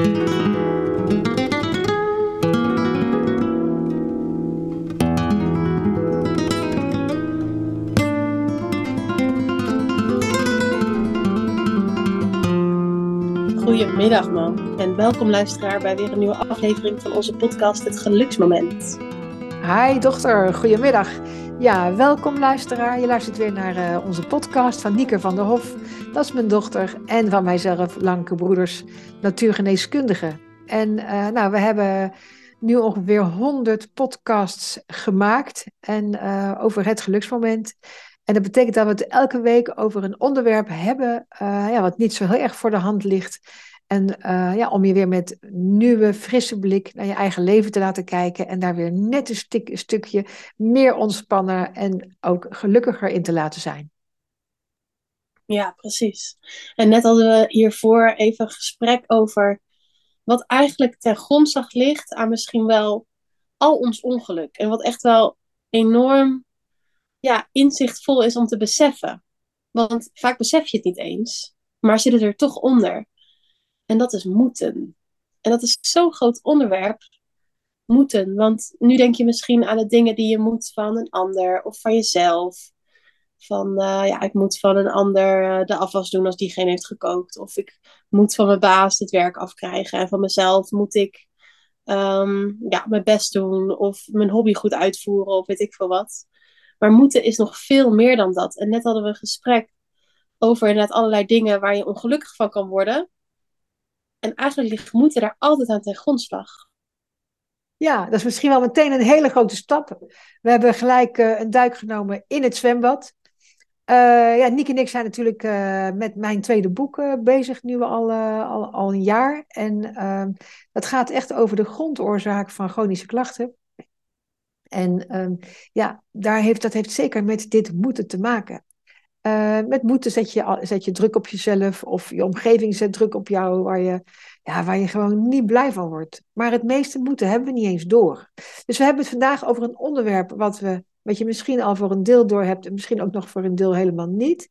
Goedemiddag man en welkom luisteraar bij weer een nieuwe aflevering van onze podcast Het Geluksmoment. Hi dochter, goedemiddag. Ja, welkom luisteraar. Je luistert weer naar uh, onze podcast van Nieker van der Hof. Dat is mijn dochter en van mijzelf, Lanke Broeders, natuurgeneeskundige. En uh, nou, we hebben nu ongeveer 100 podcasts gemaakt en, uh, over het geluksmoment. En dat betekent dat we het elke week over een onderwerp hebben ja, wat niet zo heel erg voor de hand ligt. En ja, om je weer met nieuwe, frisse blik naar je eigen leven te laten kijken. En daar weer net een, een stukje meer ontspannen en ook gelukkiger in te laten zijn. Ja, precies. En net hadden we hiervoor even een gesprek over wat eigenlijk ten grondslag ligt aan misschien wel al ons ongeluk. En wat echt wel enorm ja, inzichtvol is om te beseffen. Want vaak besef je het niet eens, maar zit het er toch onder. En dat is moeten. En dat is zo'n groot onderwerp. Moeten. Want nu denk je misschien aan de dingen die je moet van een ander of van jezelf. Van uh, ja, ik moet van een ander uh, de afwas doen als diegene heeft gekookt. Of ik moet van mijn baas het werk afkrijgen. En van mezelf moet ik um, ja, mijn best doen. Of mijn hobby goed uitvoeren. Of weet ik veel wat. Maar moeten is nog veel meer dan dat. En net hadden we een gesprek over inderdaad allerlei dingen waar je ongelukkig van kan worden. En eigenlijk ligt moeten daar altijd aan ten grondslag. Ja, dat is misschien wel meteen een hele grote stap. We hebben gelijk uh, een duik genomen in het zwembad. Uh, ja, Niek en ik zijn natuurlijk uh, met mijn tweede boek bezig, nu al, al, al een jaar. En ehm, dat gaat echt over de grondoorzaak van chronische klachten. En ehm, ja, daar heeft, dat heeft zeker met dit moeten te maken. Met moeten zet je, zet je druk op jezelf of je omgeving zet druk op jou waar je, ja, waar je gewoon niet blij van wordt. Maar het meeste moeten hebben we niet eens door. Dus we hebben het vandaag over een onderwerp wat, we, wat je misschien al voor een deel door hebt en misschien ook nog voor een deel helemaal niet.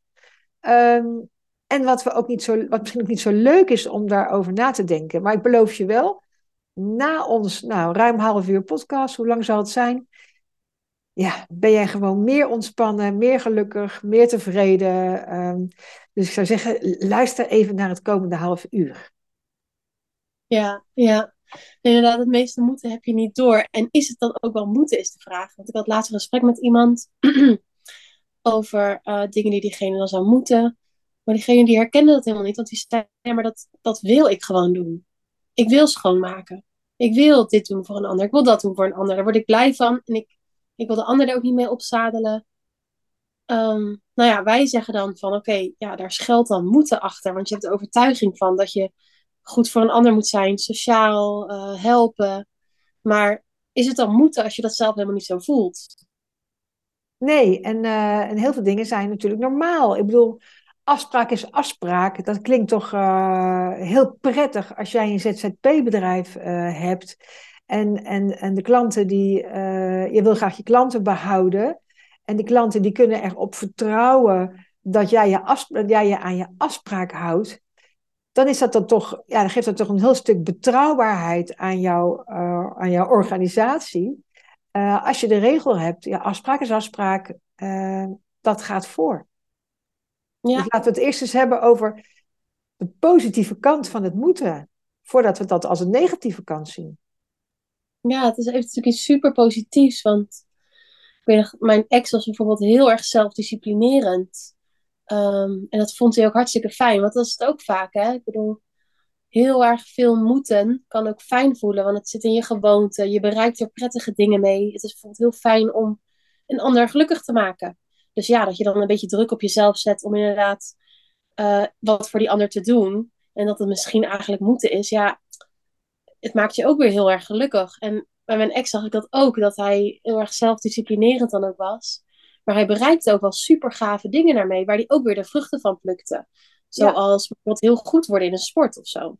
Um, en wat, we ook niet zo, wat misschien ook niet zo leuk is om daarover na te denken. Maar ik beloof je wel, na ons nou, ruim half uur podcast, hoe lang zal het zijn? ja, ben jij gewoon meer ontspannen, meer gelukkig, meer tevreden. Um, dus ik zou zeggen, luister even naar het komende half uur. Ja, ja. Inderdaad, het meeste moeten heb je niet door. En is het dan ook wel moeten, is de vraag. Want ik had laatst een gesprek met iemand over uh, dingen die diegene dan zou moeten. Maar diegene die herkende dat helemaal niet. Want die zei, ja, maar dat, dat wil ik gewoon doen. Ik wil schoonmaken. Ik wil dit doen voor een ander. Ik wil dat doen voor een ander. Daar word ik blij van. En ik ik wil de ander er ook niet mee opzadelen. Um, nou ja, wij zeggen dan van oké, ja, daar schuilt dan moeten achter. Want je hebt de overtuiging van dat je goed voor een ander moet zijn, sociaal, uh, helpen. Maar is het dan moeten als je dat zelf helemaal niet zo voelt? Nee, en, uh, en heel veel dingen zijn natuurlijk normaal. Ik bedoel, afspraak is afspraak. Dat klinkt toch uh, heel prettig als jij een ZZP-bedrijf hebt. En, en, en de klanten die, je wil graag je klanten behouden. En die klanten die kunnen erop vertrouwen dat jij je, afspraak, jij je aan je afspraak houdt. Dan, is dat dan, toch, ja, dan geeft dat toch een heel stuk betrouwbaarheid aan, jou, uh, aan jouw organisatie. Uh, als je de regel hebt, ja, afspraak is afspraak, dat gaat voor. Ja. Dus laten we het eerst eens hebben over de positieve kant van het moeten. Voordat we dat als een negatieve kant zien. Ja, het is heeft natuurlijk iets super positiefs. Want ik weet nog, mijn ex was bijvoorbeeld heel erg zelfdisciplinerend. Um, en dat vond hij ook hartstikke fijn. Want dat is het ook vaak, hè. Ik bedoel, heel erg veel moeten kan ook fijn voelen. Want het zit in je gewoonte. Je bereikt er prettige dingen mee. Het is bijvoorbeeld heel fijn om een ander gelukkig te maken. Dus ja, dat je dan een beetje druk op jezelf zet om inderdaad uh, wat voor die ander te doen. En dat het misschien eigenlijk moeten is. Ja, het maakt je ook weer heel erg gelukkig. En bij mijn ex zag ik dat ook, dat hij heel erg zelfdisciplinerend dan ook was. Maar hij bereikte ook wel super gave dingen daarmee, waar hij ook weer de vruchten van plukte. Zoals ja. bijvoorbeeld heel goed worden in een sport of zo.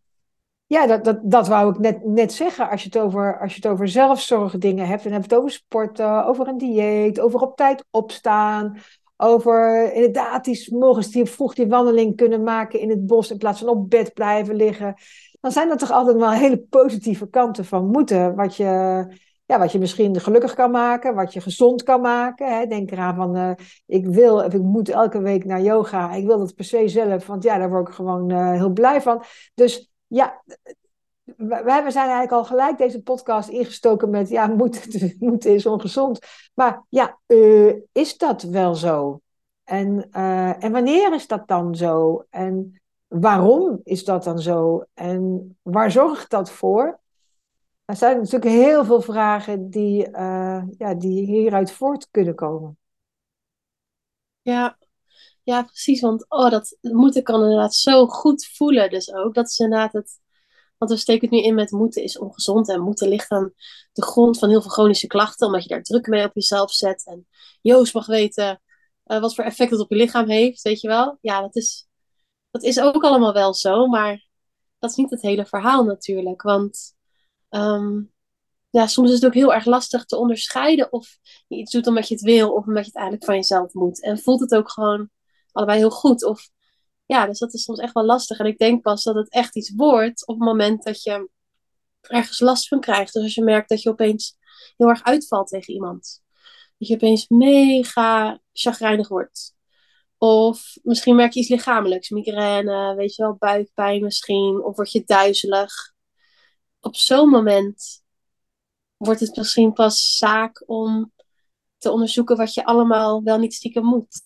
Ja, dat, dat, dat wou ik net, net zeggen. Als je, het over, als je het over zelfzorg dingen hebt, dan heb je het over sporten, over een dieet, over op tijd opstaan, over inderdaad die morgens die vroeg die wandeling kunnen maken in het bos in plaats van op bed blijven liggen. dan zijn er toch altijd wel hele positieve kanten van moeten. Wat je, ja, wat je misschien gelukkig kan maken, wat je gezond kan maken. Hè. Denk eraan van, uh, ik wil, of ik moet elke week naar yoga. Ik wil dat per se zelf, want ja, daar word ik gewoon uh, heel blij van. Dus ja, we zijn eigenlijk al gelijk deze podcast ingestoken met, ja, moeten moet is ongezond. Maar ja, uh, is dat wel zo? En, en wanneer is dat dan zo? En waarom is dat dan zo? En waar zorgt dat voor? Er zijn natuurlijk heel veel vragen die, uh, ja, die hieruit voort kunnen komen. Ja, ja, precies. Want oh, dat moeten kan inderdaad zo goed voelen. Dus ook dat is inderdaad het. Want we steken het nu in met moeten is ongezond. En moeten ligt aan de grond van heel veel chronische klachten. Omdat je daar druk mee op jezelf zet. En Joost mag weten uh, wat voor effect het op je lichaam heeft. Weet je wel? Ja, dat is, dat is ook allemaal wel zo. Maar dat is niet het hele verhaal natuurlijk. Want um, ja, soms is het ook heel erg lastig te onderscheiden of je iets doet omdat je het wil of omdat je het eigenlijk van jezelf moet. En voelt het ook gewoon allebei heel goed. Of ja, dus dat is soms echt wel lastig. En ik denk pas dat het echt iets wordt op het moment dat je ergens last van krijgt. Dus als je merkt dat je opeens heel erg uitvalt tegen iemand. Dat je opeens mega chagrijnig wordt. Of misschien merk je iets lichamelijks, migraine, weet je wel, buikpijn misschien. Of word je duizelig. Op zo'n moment wordt het misschien pas zaak om te onderzoeken wat je allemaal wel niet stiekem moet.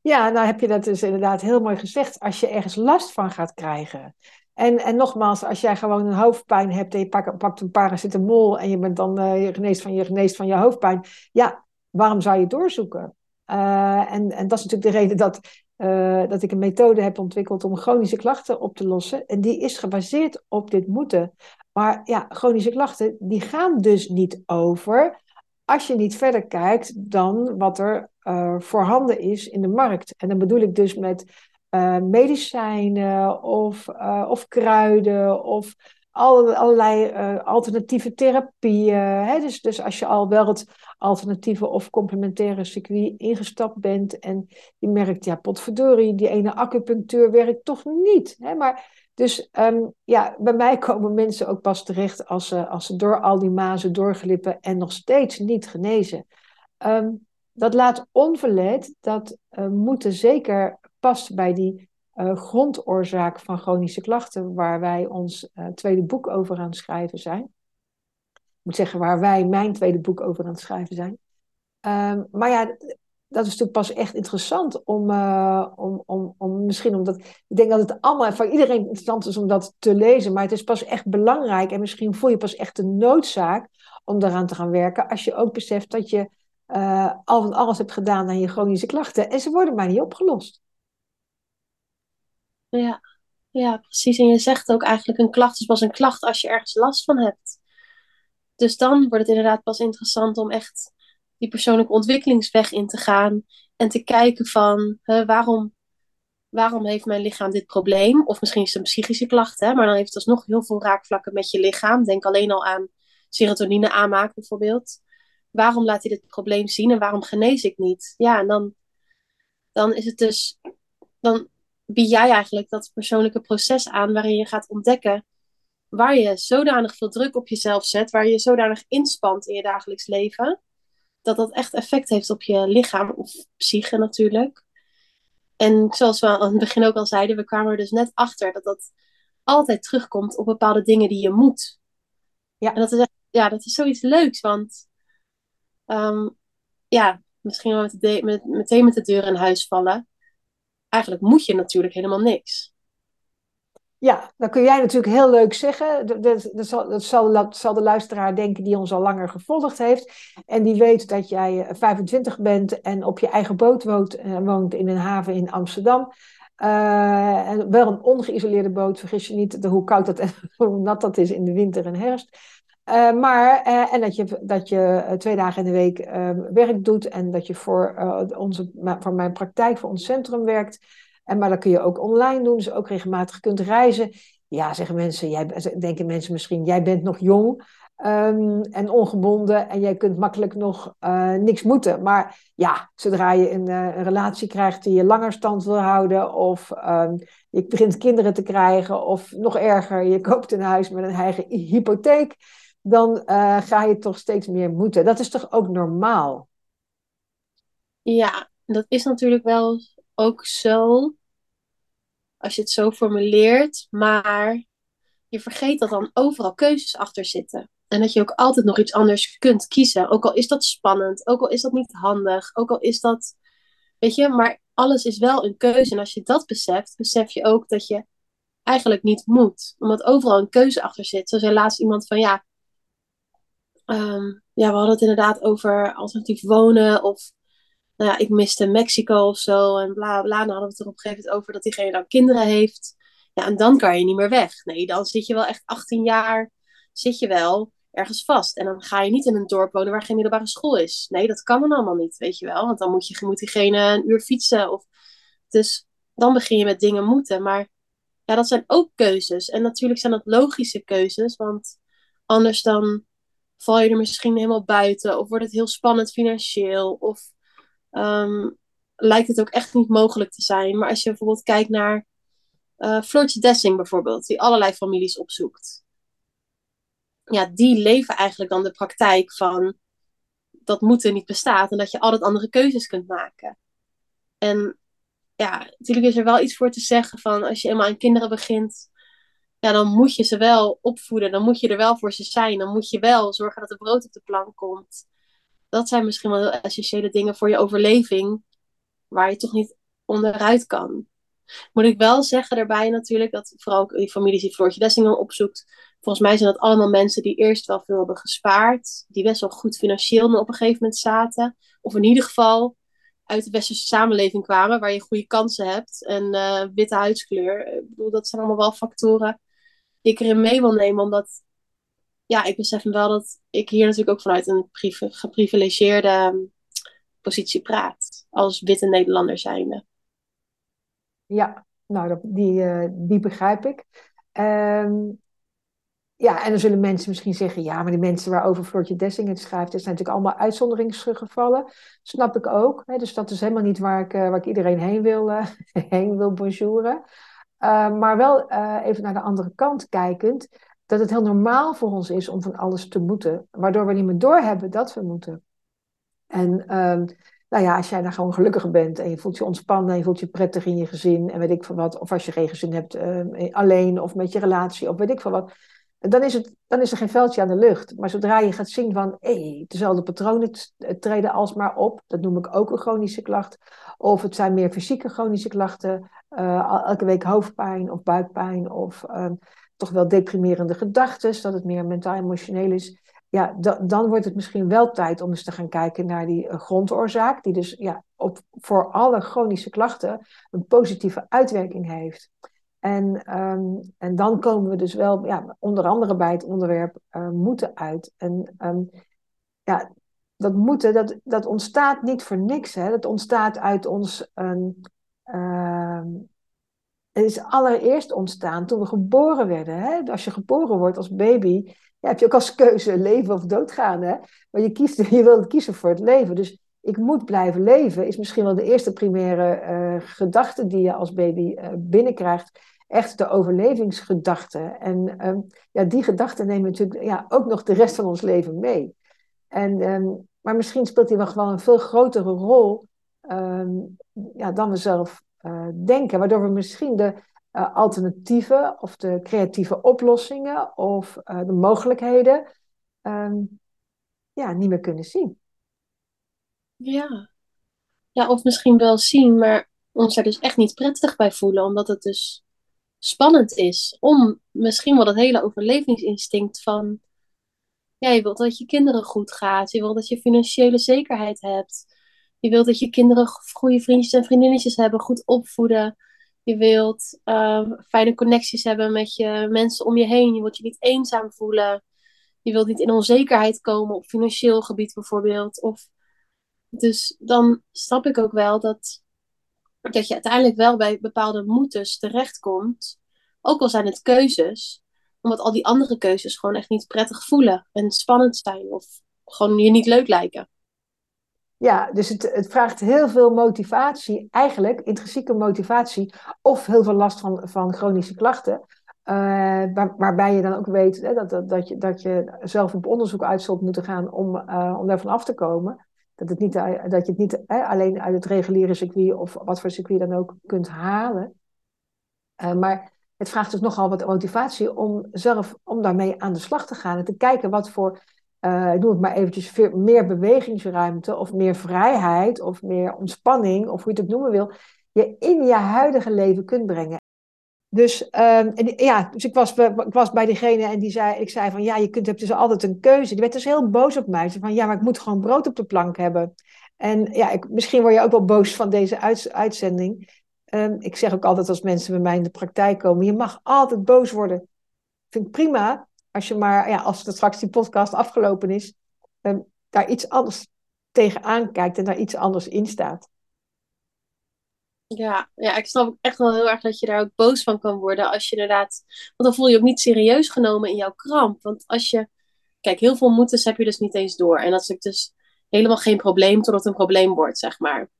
Ja, nou heb je dat dus inderdaad heel mooi gezegd. Als je ergens last van gaat krijgen. En, en nogmaals, als jij gewoon een hoofdpijn hebt en je pakt, een paracetamol en je bent dan je geneest van je geneest van je hoofdpijn. Ja, waarom zou je doorzoeken? Uh, en, en dat is natuurlijk de reden dat, uh, dat ik een methode heb ontwikkeld om chronische klachten op te lossen. En die is gebaseerd op dit moeten. Maar ja, chronische klachten, die gaan dus niet over als je niet verder kijkt dan wat er uh, voorhanden is in de markt. En dan bedoel ik dus met uh, medicijnen of, uh, of kruiden of allerlei alternatieve therapieën. Hè? Dus, dus als je al wel het alternatieve of complementaire circuit ingestapt bent en je merkt, ja, potverdorie, die ene acupunctuur werkt toch niet. Hè? Maar dus um, ja, bij mij komen mensen ook pas terecht als ze, als ze door al die mazen doorglippen en nog steeds niet genezen. Um, dat laat onverlet dat uh, moeten zeker past bij die uh, grondoorzaak van chronische klachten, waar wij ons uh, tweede boek over aan het schrijven zijn. Ik moet zeggen, waar wij mijn tweede boek over aan het schrijven zijn. Um, maar ja, dat is natuurlijk pas echt interessant om, uh, om, om, om misschien omdat. Ik denk dat het allemaal voor iedereen interessant is om dat te lezen, maar het is pas echt belangrijk en misschien voel je pas echt de noodzaak om daaraan te gaan werken als je ook beseft dat je uh, al van alles hebt gedaan aan je chronische klachten en ze worden maar niet opgelost. Ja, ja, precies. En je zegt ook eigenlijk een klacht is pas een klacht als je ergens last van hebt. Dus dan wordt het inderdaad pas interessant om echt die persoonlijke ontwikkelingsweg in te gaan en te kijken van hè, waarom, waarom heeft mijn lichaam dit probleem? Of misschien is het een psychische klacht, hè, maar dan heeft het alsnog heel veel raakvlakken met je lichaam. Denk alleen al aan serotonine aanmaken bijvoorbeeld. Waarom laat hij dit probleem zien en waarom genees ik niet? Ja, en dan, dan is het dus, dan bied jij eigenlijk dat persoonlijke proces aan waarin je gaat ontdekken waar je zodanig veel druk op jezelf zet, waar je zodanig inspant in je dagelijks leven, dat dat echt effect heeft op je lichaam of psyche natuurlijk. En zoals we aan het begin ook al zeiden, we kwamen er dus net achter dat dat altijd terugkomt op bepaalde dingen die je moet. Ja. En dat is, echt, ja, dat is zoiets leuks, want um, ja, misschien wel met de, met, meteen met de deur in huis vallen. Eigenlijk moet je natuurlijk helemaal niks. Ja, dan kun jij natuurlijk heel leuk zeggen. Dat, dat, zal, dat, zal, de luisteraar denken die ons al langer gevolgd heeft. En die weet dat jij 25 eh, bent en op je eigen boot woont, woont in een haven in Amsterdam. Uh, en wel een ongeïsoleerde boot, vergis je niet hoe koud dat en hoe nat dat is in de winter en herfst. Maar, en dat je, dat je twee dagen in de week werk doet en dat je voor, onze, voor mijn praktijk, voor ons centrum werkt. En, maar dat kun je ook online doen, dus ook regelmatig kunt reizen. Ja, zeggen mensen, jij, denken mensen misschien, jij bent nog jong. Ehm, en ongebonden en jij kunt makkelijk nog uh, niks moeten. Maar ja, zodra je een, uh, een, relatie krijgt die je langer stand wil houden, of um, je begint kinderen te krijgen, of nog erger, je koopt een huis met een eigen hypotheek, dan uh, ga je toch steeds meer moeten. Dat is toch ook normaal? Ja, dat is natuurlijk wel ook zo, als je het zo formuleert, maar je vergeet dat dan overal keuzes achter zitten. En dat je ook altijd nog iets anders kunt kiezen. Ook al is dat spannend, ook al is dat niet handig, ook al is dat, weet je, maar alles is wel een keuze. En als je dat beseft, besef je ook dat je eigenlijk niet moet. Omdat overal een keuze achter zit. Zo zei laatst iemand van ja, um, ja, we hadden het inderdaad over alternatief wonen of nou ja, ik miste Mexico of zo en bla bla. Dan hadden we het er op een gegeven moment over dat diegene dan kinderen heeft. Ja, en dan kan je niet meer weg. Nee, dan zit je wel echt 18 jaar, zit je wel ergens vast. En dan ga je niet in een dorp wonen waar geen middelbare school is. Nee, dat kan dan allemaal niet, weet je wel. Want dan moet, je, moet diegene een uur fietsen. Of... Dus dan begin je met dingen moeten. Maar ja, dat zijn ook keuzes. En natuurlijk zijn dat logische keuzes. Want anders dan val je er misschien helemaal buiten. Of wordt het heel spannend financieel. Of um, lijkt het ook echt niet mogelijk te zijn. Maar als je bijvoorbeeld kijkt naar uh, Floortje Dessing bijvoorbeeld. Die allerlei families opzoekt ja, die leven eigenlijk dan de praktijk van dat moeten niet bestaat en dat je altijd andere keuzes kunt maken. En ja, natuurlijk is er wel iets voor te zeggen van als je eenmaal aan kinderen begint, ja, dan moet je ze wel opvoeden, dan moet je er wel voor ze zijn, dan moet je wel zorgen dat er brood op de plank komt. Dat zijn misschien wel essentiële dingen voor je overleving, waar je toch niet onderuit kan. Moet ik wel zeggen daarbij natuurlijk, dat vooral ook die families die Floortje Dessingen opzoekt, volgens mij zijn dat allemaal mensen die eerst wel veel hebben gespaard, die best wel goed financieel op een gegeven moment zaten, of in ieder geval uit de westerse samenleving kwamen, waar je goede kansen hebt en uh, witte huidskleur. Ik bedoel, dat zijn allemaal wel factoren die ik erin mee wil nemen, omdat ja, ik besef wel dat ik hier natuurlijk ook vanuit een geprivilegeerde ehm, positie praat, als witte Nederlander zijnde. Ja, nou, die, uh, die begrijp ik. Um, ja, en dan zullen mensen misschien zeggen, ja, maar die mensen waarover Floortje Dessing het schrijft, dat zijn natuurlijk allemaal uitzonderingsgevallen. Snap ik ook. Hè? Dus dat is helemaal niet waar ik, ik iedereen heen wil, uh, heen wil bonjouren. Uh, maar wel even naar de andere kant kijkend, dat het heel normaal voor ons is om van alles te moeten, waardoor we niet meer doorhebben dat we moeten. En ehm, nou ja, als jij daar gewoon gelukkiger bent en je voelt je ontspannen en je voelt je prettig in je gezin en weet ik veel wat, of als je geen gezin hebt, ehm, alleen of met je relatie of weet ik veel wat, dan is, het, dan is er geen veldje aan de lucht. Maar zodra je gaat zien van, hé, dezelfde patronen treden alsmaar op, dat noem ik ook een chronische klacht. Of het zijn meer fysieke chronische klachten, uh, elke week hoofdpijn of buikpijn of uh, toch wel deprimerende gedachten, dat het meer mentaal-emotioneel is. Ja, dan wordt het misschien wel tijd om eens te gaan kijken naar die uh, grondoorzaak, die dus ja, op, voor alle chronische klachten een positieve uitwerking heeft. En, um, en dan komen we dus wel, ja, onder andere bij het onderwerp uh, moeten uit. En um, ja, dat moeten, dat, dat ontstaat niet voor niks. Hè? Dat ontstaat uit ons. Um, is allereerst ontstaan toen we geboren werden. Hè? Als je geboren wordt als baby, heb je ook als keuze leven of doodgaan. Hè? Maar je, kiest, je wilt kiezen voor het leven. Dus ik moet blijven leven, is misschien wel de eerste primaire uh, gedachte die je als baby uh, binnenkrijgt echt de overlevingsgedachte. En um, ja, die gedachten nemen natuurlijk ja, ook nog de rest van ons leven mee. En, um, maar misschien speelt die wel gewoon een veel grotere rol um, ja, dan we zelf uh, denken. Waardoor we misschien de uh, alternatieven of de creatieve oplossingen of uh, de mogelijkheden ja, niet meer kunnen zien. Ja. ja, of misschien wel zien, maar ons er dus echt niet prettig bij voelen, omdat het dus spannend is. Om misschien wel dat hele overlevingsinstinct van. Ja, je wilt dat je kinderen goed gaat. Je wilt dat je financiële zekerheid hebt. Je wilt dat je kinderen goede vriendjes en vriendinnetjes hebben, goed opvoeden. Je wilt uh, fijne connecties hebben met je mensen om je heen. Je wilt je niet eenzaam voelen. Je wilt niet in onzekerheid komen op financieel gebied bijvoorbeeld. Of, dus dan snap ik ook wel dat dat je uiteindelijk wel bij bepaalde moetes terechtkomt. Ook al zijn het keuzes. Omdat al die andere keuzes gewoon echt niet prettig voelen en spannend zijn of gewoon je niet leuk lijken. Ja, dus het, het vraagt heel veel motivatie, eigenlijk intrinsieke motivatie, of heel veel last van, van chronische klachten. Waar, waarbij je dan ook weet hè, dat, dat, dat, je, dat je zelf op onderzoek uit zult moeten gaan om, uh, om daarvan af te komen. Dat, het niet, dat je het niet alleen uit het reguliere circuit of wat voor circuit dan ook kunt halen. Maar het vraagt dus nogal wat motivatie om zelf om daarmee aan de slag te gaan en te kijken wat voor uh, noem het maar eventjes, meer bewegingsruimte of meer vrijheid of meer ontspanning of hoe je het ook noemen wil, je in je huidige leven kunt brengen. Dus, um, en, ja, dus ik, was, ik was bij diegene en die zei, ik zei van ja, je kunt, hebt dus altijd een keuze. Die werd dus heel boos op mij. Ze van ja, maar ik moet gewoon brood op de plank hebben. En ja, ik, misschien word je ook wel boos van deze uit, uitzending. Um, ik zeg ook altijd als mensen bij mij in de praktijk komen, je mag altijd boos worden. Vind ik prima, als je maar, ja, als het straks die podcast afgelopen is, daar iets anders tegenaan kijkt en daar iets anders in staat. Ja, ja, ik snap echt wel heel erg dat je daar ook boos van kan worden als je inderdaad, want dan voel je je ook niet serieus genomen in jouw kramp. Want als je, kijk, heel veel moetes heb je dus niet eens door. En dat is dus helemaal geen probleem totdat het een probleem wordt, zeg maar.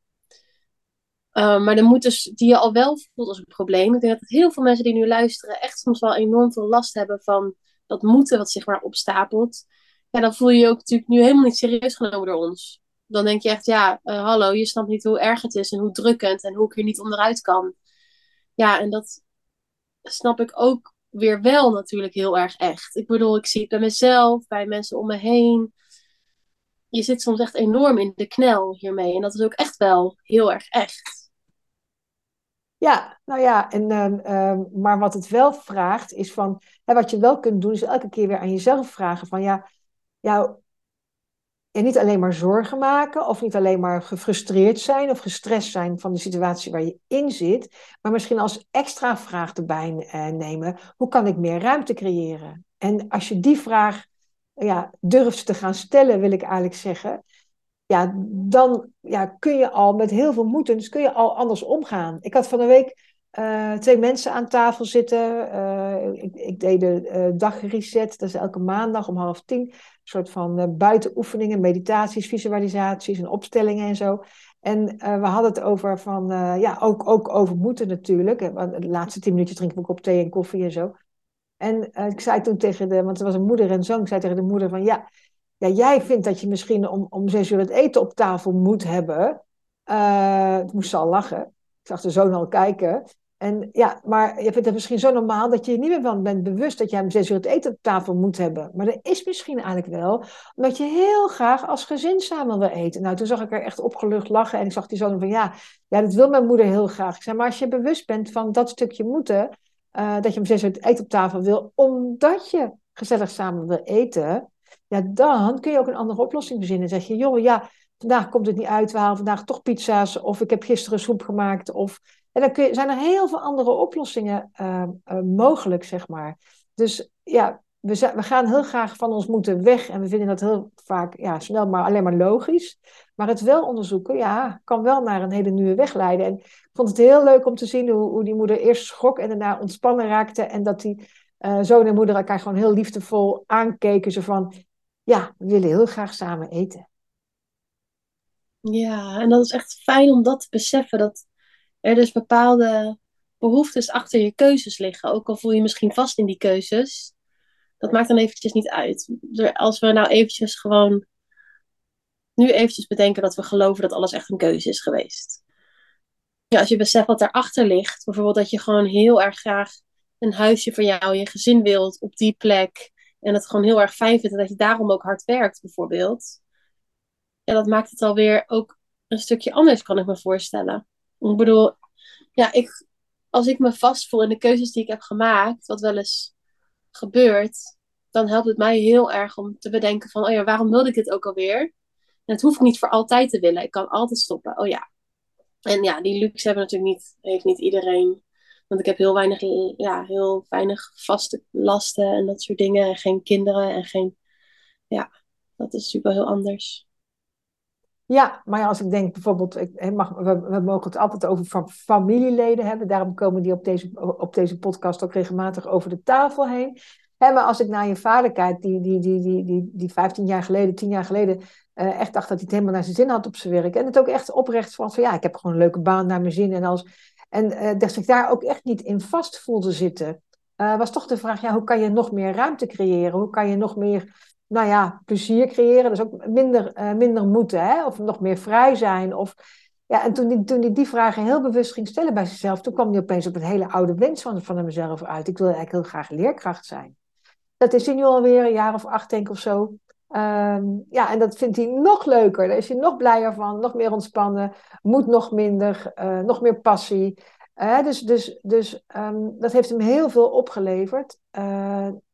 Uh, maar de moetes die je al wel voelt als een probleem. Ik denk dat heel veel mensen die nu luisteren echt soms wel enorm veel last hebben van dat moeten wat zich maar opstapelt, ja, dan voel je je ook natuurlijk nu helemaal niet serieus genomen door ons. Dan denk je echt, ja, uh, hallo, je snapt niet hoe erg het is en hoe drukkend en hoe ik hier niet onderuit kan. Ja, en dat snap ik ook weer wel natuurlijk heel erg echt. Ik bedoel, ik zie het bij mezelf, bij mensen om me heen. Je zit soms echt enorm in de knel hiermee. En dat is ook echt wel heel erg echt. Ja, nou ja, en, uh, maar wat het wel vraagt is van, hè, wat je wel kunt doen, is elke keer weer aan jezelf vragen van, ja, ja, en niet alleen maar zorgen maken of niet alleen maar gefrustreerd zijn of gestrest zijn van de situatie waar je in zit, maar misschien als extra vraag erbij uh, nemen, hoe kan ik meer ruimte creëren? En als je die vraag ja, durft te gaan stellen, wil ik eigenlijk zeggen, ja, dan ja, kun je al met heel veel moedens kun je al anders omgaan. Ik had van een week uh, twee mensen aan tafel zitten. Uh, ik, ik, deed de uh, dagreset, dat is elke maandag om half tien. Een soort van buitenoefeningen, meditaties, visualisaties en opstellingen en zo. En we hadden het over van, ja, ook, ook over moeten natuurlijk. De laatste tien minuutjes drinken we ook op thee en koffie en zo. En ik zei toen tegen de, want er was een moeder en zoon, ik zei tegen de moeder van, ja, ja, jij vindt dat je misschien om, om zes uur het eten op tafel moet hebben. Uh, ik moest al lachen. Ik zag de zoon al kijken. En ja, maar je vindt het misschien zo normaal dat je niet meer van bent bewust dat jij om zes uur het eten op tafel moet hebben. Maar dat is misschien eigenlijk wel omdat je heel graag als gezin samen wil eten. Nou, toen zag ik er echt opgelucht lachen en ik zag die zoon van ja, ja, dat wil mijn moeder heel graag. Ik zei, maar als je bewust bent van dat stukje moeten, uh, dat je om zes uur het eten op tafel wil, omdat je gezellig samen wil eten, ja, dan kun je ook een andere oplossing verzinnen. Dan zeg je, joh, ja, vandaag komt het niet uit, we halen vandaag toch pizza's, of ik heb gisteren soep gemaakt. Of, en dan kun je, zijn er heel veel andere oplossingen uh, uh, mogelijk, zeg maar. Dus ja, we, we, gaan heel graag van ons moeten weg en we vinden dat heel vaak ja, snel maar alleen maar logisch. Maar het wel onderzoeken, ja, kan wel naar een hele nieuwe weg leiden. En ik vond het heel leuk om te zien hoe, hoe die moeder eerst schrok en daarna ontspannen raakte. En dat die uh, zoon en moeder elkaar gewoon heel liefdevol aankeken. Zo van, ja, we willen heel graag samen eten. Ja, en dat is echt fijn om dat te beseffen. Dat er dus bepaalde behoeftes achter je keuzes liggen. Ook al voel je misschien vast in die keuzes. Dat maakt dan eventjes niet uit. Als we nou eventjes gewoon nu eventjes bedenken dat we geloven dat alles echt een keuze is geweest. Ja, als je beseft wat daarachter ligt. Bijvoorbeeld dat je gewoon heel erg graag een huisje voor jou, je gezin wilt op die plek. En het gewoon heel erg fijn vindt en dat je daarom ook hard werkt, bijvoorbeeld. Ja, dat maakt het alweer ook een stukje anders, kan ik me voorstellen. Ik bedoel, ja, ik, als ik me vastvoel in de keuzes die ik heb gemaakt, wat wel eens gebeurt, dan helpt het mij heel erg om te bedenken van, oh ja, waarom wilde ik dit ook alweer? En het hoeft niet voor altijd te willen. Ik kan altijd stoppen. Oh ja. En ja, die luxe hebben natuurlijk niet, heeft niet iedereen. Want ik heb heel weinig, ja, heel weinig vaste lasten en dat soort dingen. En geen kinderen en geen. Ja, dat is wel heel anders. Ja, maar als ik denk bijvoorbeeld, ik mag, we, we, mogen het altijd over familieleden hebben. Daarom komen die op deze, op deze podcast ook regelmatig over de tafel heen. Hè, maar als ik naar je vader kijk, die, die, die, die, die, die 15 jaar geleden, 10 jaar geleden, uh, echt dacht dat hij het helemaal naar zijn zin had op zijn werk. En het ook echt oprecht van, van ja, ik heb gewoon een leuke baan naar mijn zin. En, als, en uh, dat zich daar ook echt niet in vast voelde zitten. Uh, was toch de vraag, ja, hoe kan je nog meer ruimte creëren? Hoe kan je nog meer, nou ja, plezier creëren? Dus ook minder, minder moeten, hè? of nog meer vrij zijn. Of, ja, en toen hij toen die, die vragen heel bewust ging stellen bij zichzelf, toen kwam hij opeens op een hele oude wens van, van hemzelf uit. Ik wil eigenlijk heel graag leerkracht zijn. Dat is hij nu alweer een jaar of acht, denk ik, of zo. Um, ja, en dat vindt hij nog leuker. Daar is hij nog blijer van, nog meer ontspannen, moet nog minder, uh, nog meer passie. Uh, dus dus, dus um, dat heeft hem heel veel opgeleverd.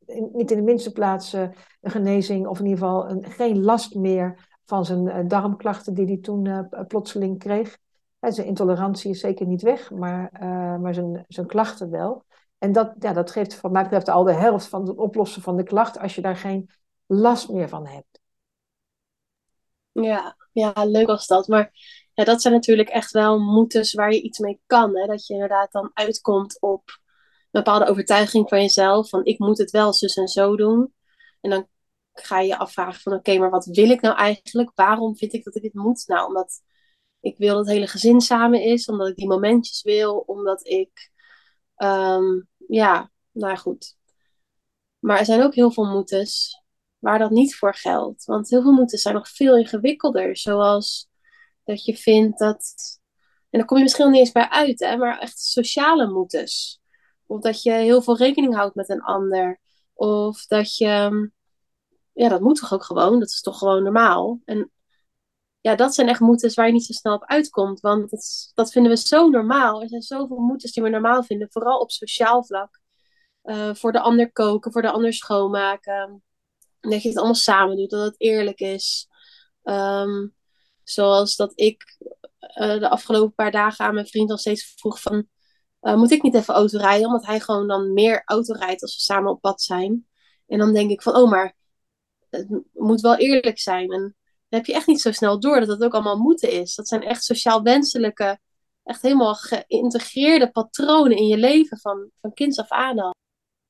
In, niet in de minste plaats een genezing, of in ieder geval een, geen last meer van zijn darmklachten die hij toen plotseling kreeg. zijn intolerantie is zeker niet weg, maar, maar zijn, zijn klachten wel. En dat, ja, dat geeft wat mij betreft al de helft van het oplossen van de klacht als je daar geen last meer van hebt. Ja, ja leuk was dat. Maar ja, dat zijn natuurlijk echt wel moetes waar je iets mee kan. Hè? Dat je inderdaad dan uitkomt op een bepaalde overtuiging van jezelf. Van ik moet het wel zus en zo doen. En dan ga je je afvragen van oké, maar wat wil ik nou eigenlijk? Waarom vind ik dat ik dit moet? Nou, omdat ik wil dat het hele gezin samen is. Omdat ik die momentjes wil. Omdat ik Um, ja, nou goed. Maar er zijn ook heel veel moetes waar dat niet voor geldt. Want heel veel moetes zijn nog veel ingewikkelder. Zoals dat je vindt dat. En daar kom je misschien niet eens bij uit, hè, maar echt sociale moetes. Of dat je heel veel rekening houdt met een ander. Of dat je. Ja, dat moet toch ook gewoon? Dat is toch gewoon normaal? En ja, dat zijn echt moetes waar je niet zo snel op uitkomt. Want dat, vinden we zo normaal. Er zijn zoveel moetes die we normaal vinden, vooral op sociaal vlak. Uh, voor de ander koken, voor de ander schoonmaken. Dat je het allemaal samen doet, dat het eerlijk is. Um, zoals dat ik uh, de afgelopen paar dagen aan mijn vriend al steeds vroeg van... Uh, moet ik niet even auto rijden? Omdat hij gewoon dan meer auto rijdt als we samen op pad zijn. En dan denk ik van, oh, maar het moet wel eerlijk zijn. En dan heb je echt niet zo snel door dat dat ook allemaal moeten is. Dat zijn echt sociaal wenselijke, echt helemaal geïntegreerde patronen in je leven van, van kinds af aan al.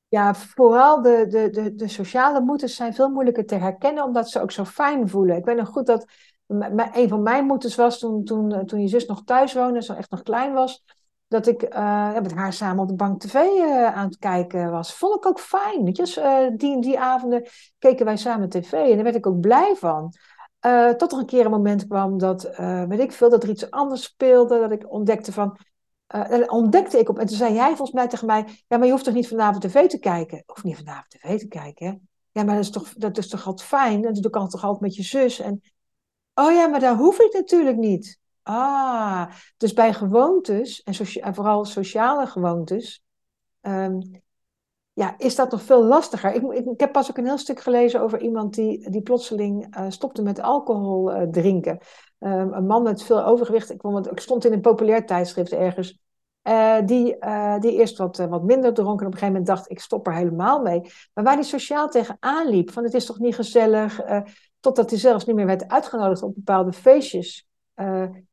Ja, vooral de, de, de, de sociale moeders zijn veel moeilijker te herkennen, omdat ze ook zo fijn voelen. Ik weet nog goed dat een van mijn moeders was toen, toen, toen je zus nog thuis woonde, zo echt nog klein was, dat ik uh, met haar samen op de bank tv uh, aan het kijken was. Vond ik ook fijn. Weet je? Uh, die, die avonden keken wij samen tv en daar werd ik ook blij van. Tot er een keer een moment kwam dat, weet ik veel, dat er iets anders speelde. Dat ik ontdekte van, uh, ontdekte ik op. En toen zei jij volgens mij tegen mij, ja, maar je hoeft toch niet vanavond tv te kijken? Of niet vanavond tv te kijken? Ja, maar dat is toch, dat is toch altijd fijn? En dat kan het toch altijd met je zus? En, oh ja, maar daar hoef ik natuurlijk niet. Ah, dus bij gewoontes, en, vooral sociale gewoontes, um, ja, is dat nog veel lastiger. Ik, ik, ik, heb pas ook een heel stuk gelezen over iemand die, die plotseling uh, stopte met alcohol uh, drinken. Um, een man met veel overgewicht. Ik, ik stond in een populair tijdschrift ergens. Uh, die, die eerst wat, wat minder dronk en op een gegeven moment dacht, ik stop er helemaal mee. Maar waar die sociaal tegenaan liep, van het is toch niet gezellig, totdat hij zelfs niet meer werd uitgenodigd op bepaalde feestjes.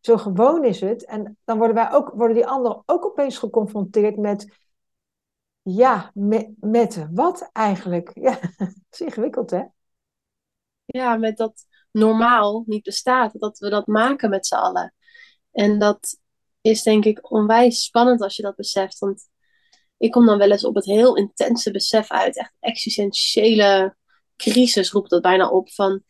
zo gewoon is het. En dan worden, wij ook, worden die anderen ook opeens geconfronteerd met ja, met, met wat eigenlijk? Ja, het is ingewikkeld, hè? Ja, met dat normaal niet bestaat. Dat we dat maken met z'n allen. En dat is denk ik onwijs spannend als je dat beseft. Want ik kom dan wel eens op het heel intense besef uit. Echt existentiële crisis roept dat bijna op. Van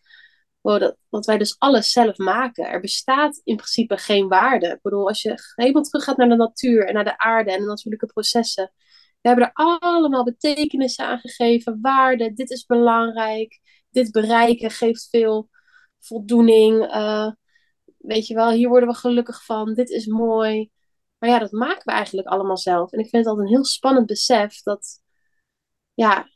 wow, dat, dat wij dus alles zelf maken. Er bestaat in principe geen waarde. Ik bedoel, als je helemaal terug gaat naar de natuur en naar de aarde en de natuurlijke processen we hebben er allemaal betekenissen aan gegeven, waarde, dit is belangrijk, dit bereiken geeft veel voldoening. Uh, weet je wel, hier worden we gelukkig van, dit is mooi. Maar ja, dat maken we eigenlijk allemaal zelf. En ik vind het altijd een heel spannend besef dat, ja,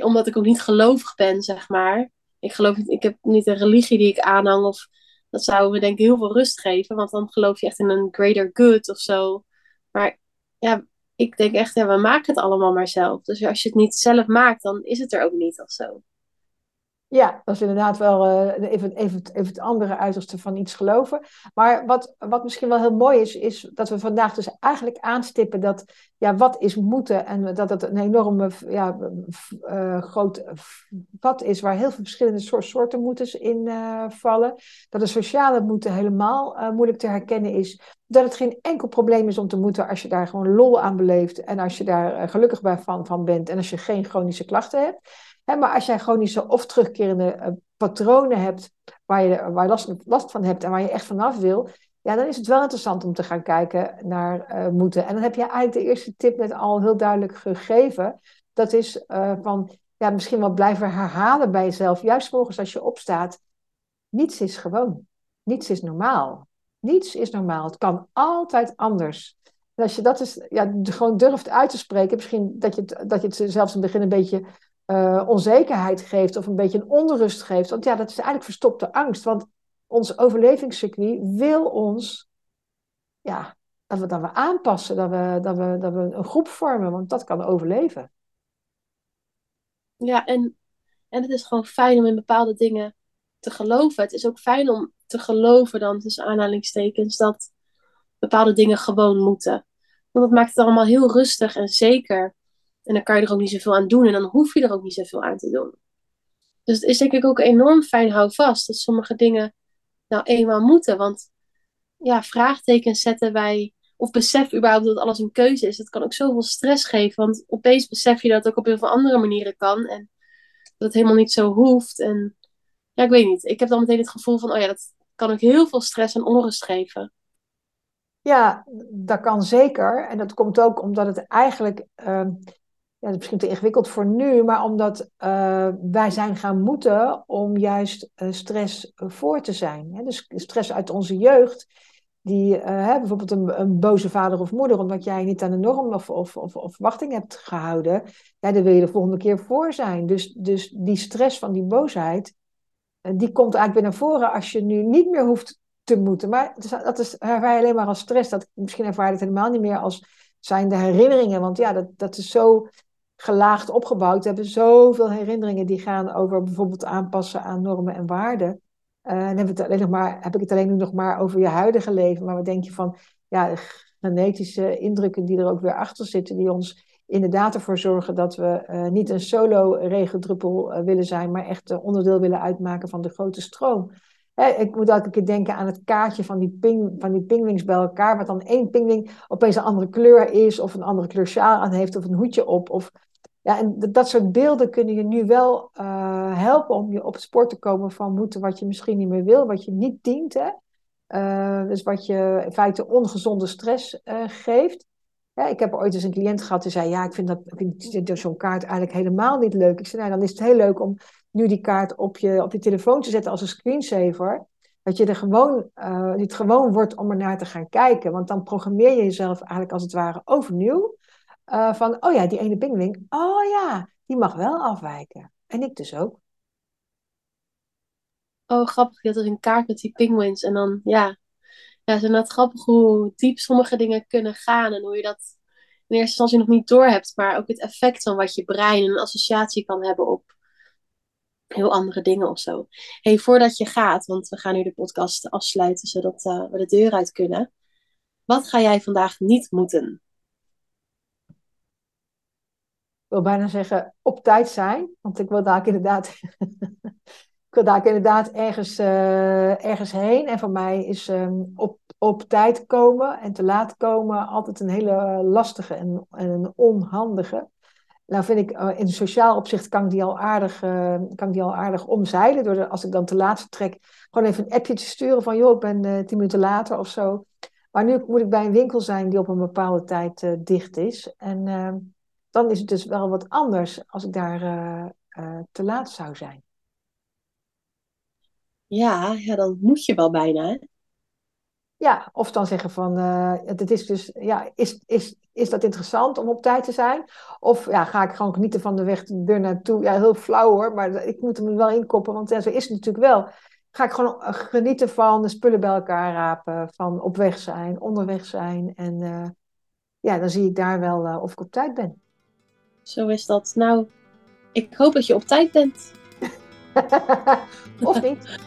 omdat ik ook niet gelovig ben, zeg maar. Ik geloof niet, ik heb niet een religie die ik aanhang of dat zou me denk ik heel veel rust geven, want dan geloof je echt in een greater good of zo. Maar ja, ik denk echt, we maken het allemaal maar zelf. Dus als je het niet zelf maakt, dan is het er ook niet of zo. Ja, dat is inderdaad wel uh, even, even, even het andere uiterste van iets geloven. Maar wat, wat misschien wel heel mooi is, is dat we vandaag dus eigenlijk aanstippen dat, ja, wat is moeten en dat het een enorme ja, uh, groot vat is waar heel veel verschillende soorten moeders in uh, vallen. Dat de sociale moeten helemaal moeilijk te herkennen is. Dat het geen enkel probleem is om te moeten als je daar gewoon lol aan beleeft en als je daar gelukkig bij van, van bent en als je geen chronische klachten hebt maar als jij chronische of terugkerende uh, patronen hebt waar je, waar last, last, van hebt en waar je echt vanaf wil, ja, dan is het wel interessant om te gaan kijken naar uh, moeten. En dan heb je eigenlijk de eerste tip net al heel duidelijk gegeven. Dat is uh, van ja, misschien wel blijven herhalen bij jezelf, juist volgens als je opstaat. Niets is gewoon. Niets is normaal. Niets is normaal. Het kan altijd anders. En als je dat is, ja, gewoon durft uit te spreken, misschien dat je dat je het zelfs in het begin een beetje uh, onzekerheid geeft of een beetje een onrust geeft. Want ja, dat is eigenlijk verstopte angst. Want ons overlevingscircuit wil ons, ja, dat we, dat we aanpassen, dat we, dat, we, dat we een groep vormen, want dat kan overleven. Ja, en, en het is gewoon fijn om in bepaalde dingen te geloven. Het is ook fijn om te geloven dan, tussen aanhalingstekens, dat bepaalde dingen gewoon moeten. Want dat maakt het allemaal heel rustig en zeker. En dan kan je er ook niet zoveel aan doen en dan hoef je er ook niet zoveel aan te doen. Dus het is denk ik ook enorm fijn houvast dat sommige dingen nou eenmaal moeten. Want ja, vraagtekens zetten wij, of besef überhaupt dat alles een keuze is, dat kan ook zoveel stress geven. Want opeens besef je dat het ook op heel veel andere manieren kan en dat het helemaal niet zo hoeft. En ja, ik weet niet. Ik heb dan meteen het gevoel van, oh ja, dat kan ook heel veel stress en onrust geven. Ja, dat kan zeker. En dat komt ook omdat het eigenlijk. Ehm, ja, dat is misschien te ingewikkeld voor nu, maar omdat uh, wij zijn gaan moeten om juist uh, stress voor te zijn. Hè? Dus stress uit onze jeugd, die uh, hè, bijvoorbeeld een, een, boze vader of moeder, omdat jij niet aan de norm of, of, of, of verwachting hebt gehouden, ja, daar wil je de volgende keer voor zijn. Dus, dus die stress van die boosheid, die komt eigenlijk weer naar voren als je nu niet meer hoeft te moeten. Maar dat is, ervaar je alleen maar als stress. Dat, misschien ervaar je het helemaal niet meer als zijn de herinneringen. Want ja, dat, dat is zo gelaagd opgebouwd. We hebben zoveel herinneringen die gaan over bijvoorbeeld aanpassen aan normen en waarden. Uh, dan heb, het alleen nog maar, heb ik het alleen nog maar over je huidige leven. Maar wat denk je van ja, genetische indrukken die er ook weer achter zitten, die ons inderdaad ervoor zorgen dat we uh, niet een solo regendruppel uh, willen zijn, maar echt onderdeel willen uitmaken van de grote stroom. Hè, ik moet elke keer denken aan het kaartje van die, ping, van die pingwings bij elkaar, wat dan één pingwing opeens een andere kleur is, of een andere kleur sjaal aan heeft, of een hoedje op, of ja, en dat soort beelden kunnen je nu wel uh, helpen om je op het spoor te komen van moeten wat je misschien niet meer wil, wat je niet dient. Hè? Uh, dus wat je in feite ongezonde stress uh, geeft. Ik heb ooit eens een cliënt gehad die zei: Ja, ik vind, dat, ik vind zo'n kaart eigenlijk helemaal niet leuk. Ik zei: Nou, dan is het heel leuk om nu die kaart op je, op je telefoon te zetten als een screensaver. Dat je er gewoon, het gewoon wordt om er naar te gaan kijken. Want dan programmeer je jezelf eigenlijk als het ware overnieuw. Uh, van, oh ja, die ene pinguïn, oh ja, die mag wel afwijken. En ik dus ook. Oh, grappig. Je had een kaart met die penguins. En dan, ja. Ja, het is grappig hoe diep sommige dingen kunnen gaan. En hoe je dat in eerste instantie nog niet door hebt. Maar ook het effect van wat je brein een associatie kan hebben op heel andere dingen of zo. hey, voordat je gaat, want we gaan nu de podcast afsluiten zodat uh, we de deur uit kunnen. Wat ga jij vandaag niet moeten? Wil bijna zeggen op tijd zijn. Want ik wil daar inderdaad, ik wil daar inderdaad ergens, uh, ergens heen. En voor mij is um, op, op tijd komen en te laat komen altijd een hele lastige en, en een onhandige. Nou vind ik, uh, in sociaal opzicht kan ik die al aardig, uh, kan ik die al aardig omzeilen. Door als ik dan te laat vertrek, gewoon even een appje te sturen van... joh, ik ben tien minuten later of zo. Maar nu moet ik bij een winkel zijn die op een bepaalde tijd dicht is. En ehm, dan is het dus wel wat anders als ik daar uh, uh, te laat zou zijn. Ja, ja, dan moet je wel bijna. Hè? Ja, of dan zeggen van, uh, het is dus, ja, is, is, is dat interessant om op tijd te zijn? Of ja, ga ik gewoon genieten van de weg er naartoe? Ja, heel flauw hoor, maar ik moet hem wel inkoppen, want ja, zo is het natuurlijk wel. Ga ik gewoon genieten van de spullen bij elkaar rapen, van op weg zijn, onderweg zijn. En ja, dan zie ik daar wel of ik op tijd ben. Zo is dat. Nou, ik hoop dat je op tijd bent. of niet.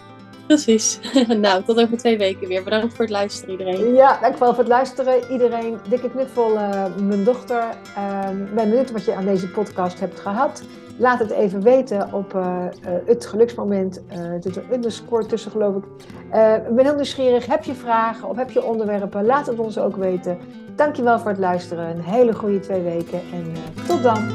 Precies. nou, tot over twee weken weer. Bedankt voor het luisteren iedereen. Ja, dankjewel voor het luisteren iedereen. Dikke knuffel uh, mijn dochter. Uh, ben benieuwd wat je aan deze podcast hebt gehad. Laat het even weten op uh, het geluksmoment. er zit een underscore tussen geloof ik. ik ben heel nieuwsgierig. Heb je vragen of heb je onderwerpen? Laat het ons ook weten. Dankjewel voor het luisteren. Een hele goede twee weken en tot dan.